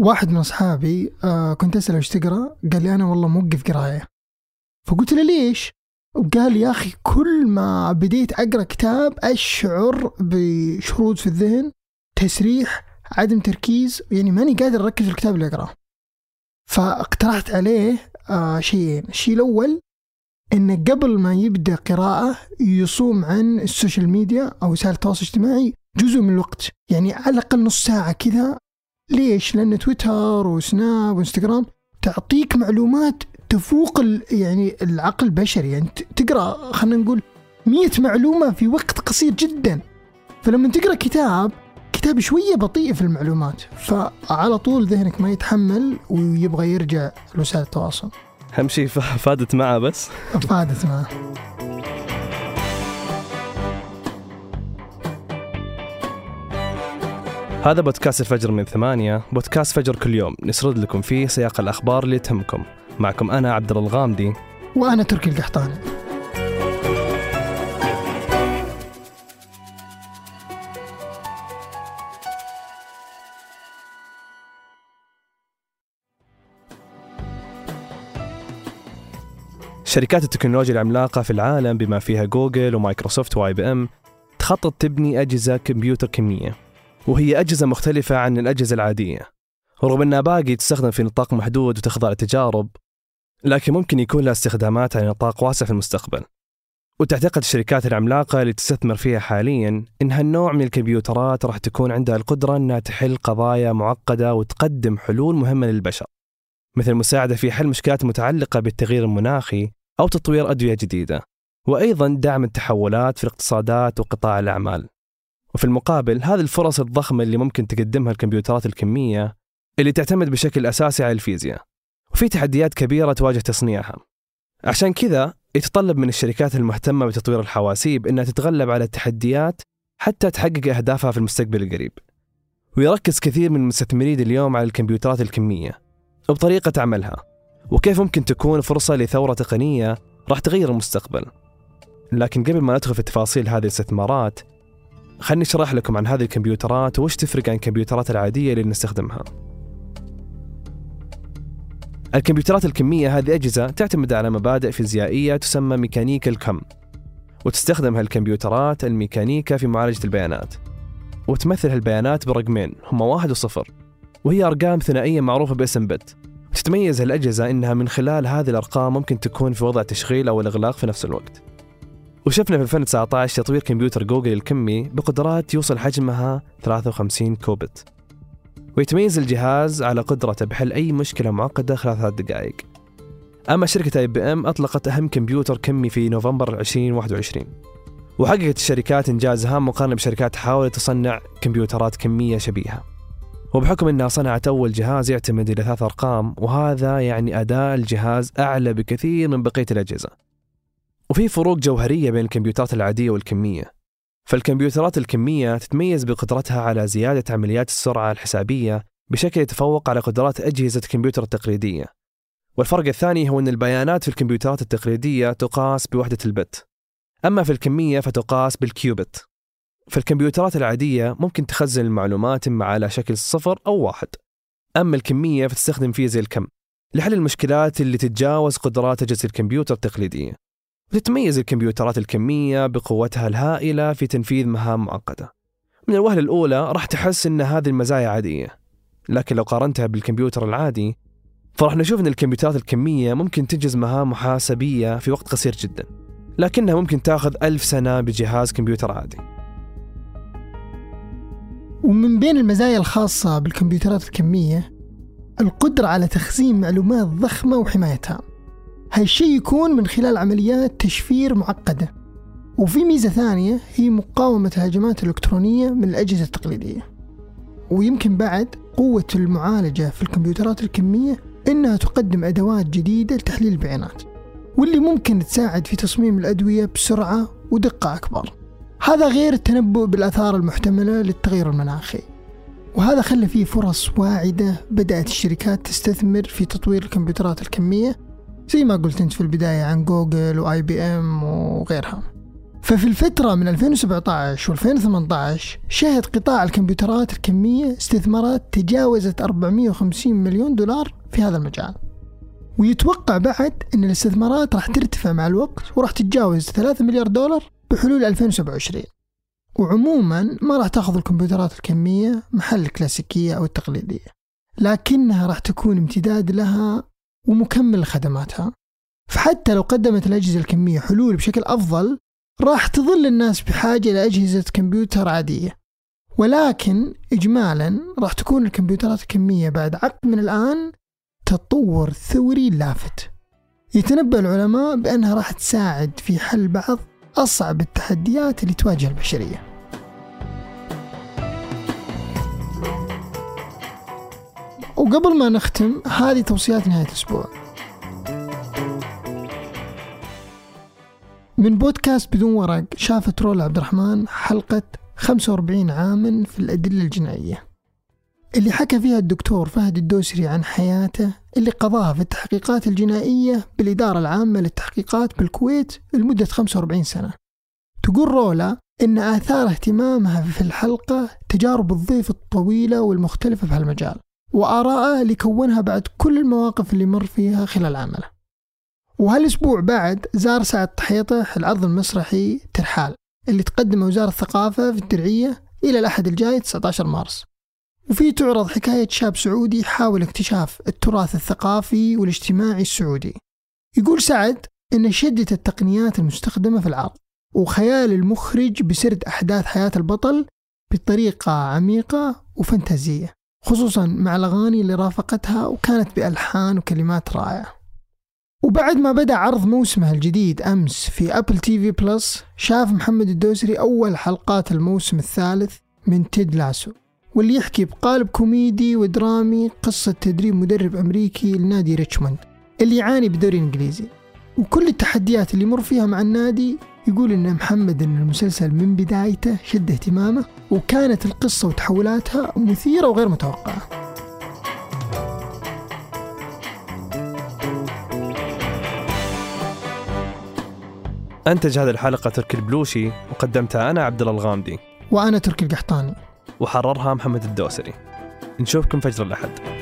واحد من أصحابي آه كنت أسأله إيش تقرأ؟ قال لي أنا والله موقف قراية. فقلت له ليش؟ وقال يا أخي كل ما بديت أقرأ كتاب أشعر بشرود في الذهن تسريح عدم تركيز يعني ماني قادر أركز في الكتاب اللي أقرأه. فاقترحت عليه آه شيئين. الشيء الأول إنه قبل ما يبدأ قراءة يصوم عن ال social media أو وسائل التواصل الاجتماعي جزء من الوقت. يعني على الأقل نص ساعة كذا ليش؟ لأن تويتر وسناب وإنستغرام تعطيك معلومات تفوق يعني العقل البشري. يعني تقرأ خلينا نقول مية معلومة في وقت قصير جدا. فلما تقرأ كتاب كتاب شوية بطيء في المعلومات. فعلى طول ذهنك ما يتحمل ويبغى يرجع لوسائل التواصل. أهم شيء فادت معه بس. فادت معه. هذا بودكاست الفجر من ثمانية بودكاست فجر كل يوم. نسرد لكم فيه سياق الأخبار اللي تهمكم. معكم أنا عبد الغامدي. وأنا تركي القحطاني. شركات التكنولوجيا العملاقة في العالم بما فيها جوجل ومايكروسوفت و IBM تخطط تبني أجهزة كمبيوتر كمية. وهي أجهزة مختلفة عن الأجهزة العادية. ورغم أنها باقي تستخدم في نطاق محدود وتخضع لتجارب لكن ممكن يكون لها استخدامات على نطاق واسع في المستقبل. وتعتقد الشركات العملاقة اللي تستثمر فيها حاليا إن هالنوع من الكمبيوترات راح تكون عندها القدرة أنها تحل قضايا معقدة وتقدم حلول مهمة للبشر مثل المساعدة في حل مشكلات متعلقة بالتغيير المناخي أو تطوير أدوية جديدة وأيضا دعم التحولات في الاقتصادات وقطاع الأعمال. وفي المقابل هذه الفرص الضخمة اللي ممكن تقدمها الكمبيوترات الكمية اللي تعتمد بشكل أساسي على الفيزياء وفي تحديات كبيرة تواجه تصنيعها. عشان كذا يتطلب من الشركات المهتمة بتطوير الحواسيب أنها تتغلب على التحديات حتى تحقق أهدافها في المستقبل القريب. ويركز كثير من المستثمرين اليوم على الكمبيوترات الكمية وبطريقة عملها وكيف ممكن تكون فرصة لثورة تقنية راح تغير المستقبل. لكن قبل ما ندخل في تفاصيل هذه الاستثمارات خلني أشرح لكم عن هذه الكمبيوترات وش تفرق عن الكمبيوترات العادية اللي نستخدمها. الكمبيوترات الكمية هذه أجهزة تعتمد على مبادئ فيزيائية تسمى ميكانيكا الكم وتستخدم هالكمبيوترات الميكانيكا في معالجة البيانات وتمثل هالبيانات برقمين هما واحد وصفر وهي أرقام ثنائية معروفة باسم bit. تتميز هالأجهزة إنها من خلال هذه الأرقام ممكن تكون في وضع تشغيل أو الإغلاق في نفس الوقت. وشفنا في 2019 تطوير كمبيوتر جوجل الكمي بقدرات يوصل حجمها 53 qubit ويتميز الجهاز على قدرته بحل أي مشكلة معقدة خلال ثلاث دقائق. أما شركة IBM أطلقت أهم كمبيوتر كمي في نوفمبر 2021 وحققت الشركات إنجاز هام مقارنة بشركات حاولت تصنع كمبيوترات كمية شبيهة. وبحكم أنها صنعت أول جهاز يعتمد إلى ثلاث أرقام وهذا يعني أداء الجهاز أعلى بكثير من بقية الأجهزة. وفي فروق جوهرية بين الكمبيوترات العادية والكمية. فالكمبيوترات الكمية تتميز بقدرتها على زيادة عمليات السرعة الحسابية بشكل يتفوق على قدرات أجهزة الكمبيوتر التقليدية. والفرق الثاني هو أن البيانات في الكمبيوترات التقليدية تقاس بوحدة البت. أما في الكمية فتقاس بالكيوبت. في الكمبيوترات العادية ممكن تخزن المعلومات إما على شكل صفر أو واحد. أما الكمية فتستخدم فيزياء الكم. لحل المشكلات اللي تتجاوز قدرات أجهزة الكمبيوتر التقليدية. وتتميز الكمبيوترات الكمية بقوتها الهائلة في تنفيذ مهام معقدة من الوهلة الأولى راح تحس أن هذه المزايا عادية لكن لو قارنتها بالكمبيوتر العادي فراح نشوف أن الكمبيوترات الكمية ممكن تنجز مهام محاسبية في وقت قصير جدا لكنها ممكن تأخذ ألف سنة بجهاز كمبيوتر عادي. ومن بين المزايا الخاصة بالكمبيوترات الكمية القدرة على تخزين معلومات ضخمة وحمايتها. هالشيء يكون من خلال عمليات تشفير معقدة. وفي ميزة ثانية هي مقاومة الهجمات الإلكترونية من الأجهزة التقليدية. ويمكن بعد قوة المعالجة في الكمبيوترات الكمية إنها تقدم أدوات جديدة لتحليل البيانات واللي ممكن تساعد في تصميم الأدوية بسرعة ودقة أكبر. هذا غير التنبؤ بالآثار المحتملة للتغير المناخي. وهذا خلى فيه فرص واعدة بدأت الشركات تستثمر في تطوير الكمبيوترات الكمية زي ما قلت انت في البداية عن جوجل و IBM وغيرها ففي الفترة من 2017 و 2018 شهد قطاع الكمبيوترات الكمية استثمارات تجاوزت 450 مليون دولار في هذا المجال. ويتوقع بعد أن الاستثمارات راح ترتفع مع الوقت وراح تتجاوز 3 مليار دولار بحلول 2027 وعموما ما راح تأخذ الكمبيوترات الكمية محل الكلاسيكية أو التقليدية لكنها راح تكون امتداد لها ومكمل لخدماتها فحتى لو قدمت الأجهزة الكمية حلول بشكل أفضل راح تظل الناس بحاجة لأجهزة كمبيوتر عادية. ولكن إجمالا راح تكون الكمبيوترات الكمية بعد عقد من الآن تطور ثوري لافت. يتنبأ العلماء بأنها راح تساعد في حل بعض أصعب التحديات اللي تواجه البشرية. وقبل ما نختم هذه توصيات نهاية الأسبوع. من بودكاست بدون ورق شافت رولا عبد الرحمن حلقة 45 عاما في الأدلة الجنائية. اللي حكى فيها الدكتور فهد الدوسري عن حياته اللي قضاها في التحقيقات الجنائية بالإدارة العامة للتحقيقات بالكويت لمدة 45 سنة. تقول رولا إن آثار اهتمامها في الحلقة تجارب الضيف الطويلة والمختلفة في هالمجال. وآراءه اللي كونها بعد كل المواقف اللي مر فيها خلال عمله. وهالأسبوع بعد زار سعد طحيطح العرض المسرحي ترحال اللي تقدمه وزارة الثقافة في الدرعية إلى الأحد الجاي 19 مارس. وفيه تعرض حكاية شاب سعودي حاول اكتشاف التراث الثقافي والاجتماعي السعودي. يقول سعد إن شدة التقنيات المستخدمة في العرض وخيال المخرج بسرد أحداث حياة البطل بطريقة عميقة وفانتازية. خصوصا مع الأغاني اللي رافقتها وكانت بألحان وكلمات رائعة. وبعد ما بدأ عرض موسمه الجديد أمس في Apple TV Plus شاف محمد الدوسري أول حلقات الموسم الثالث من Ted Lasso واللي يحكي بقالب كوميدي ودرامي قصة تدريب مدرب أمريكي لنادي ريتشموند اللي يعاني بدوري إنجليزي. وكل التحديات اللي يمر فيها مع النادي يقول إن محمد إن المسلسل من بدايته شد اهتمامه وكانت القصة وتحولاتها مثيرة وغير متوقعة. أنتج هذه الحلقة تركي البلوشي وقدمتها أنا عبد الله الغامدي. وأنا تركي القحطاني. وحررها محمد الدوسري. نشوفكم فجر الأحد.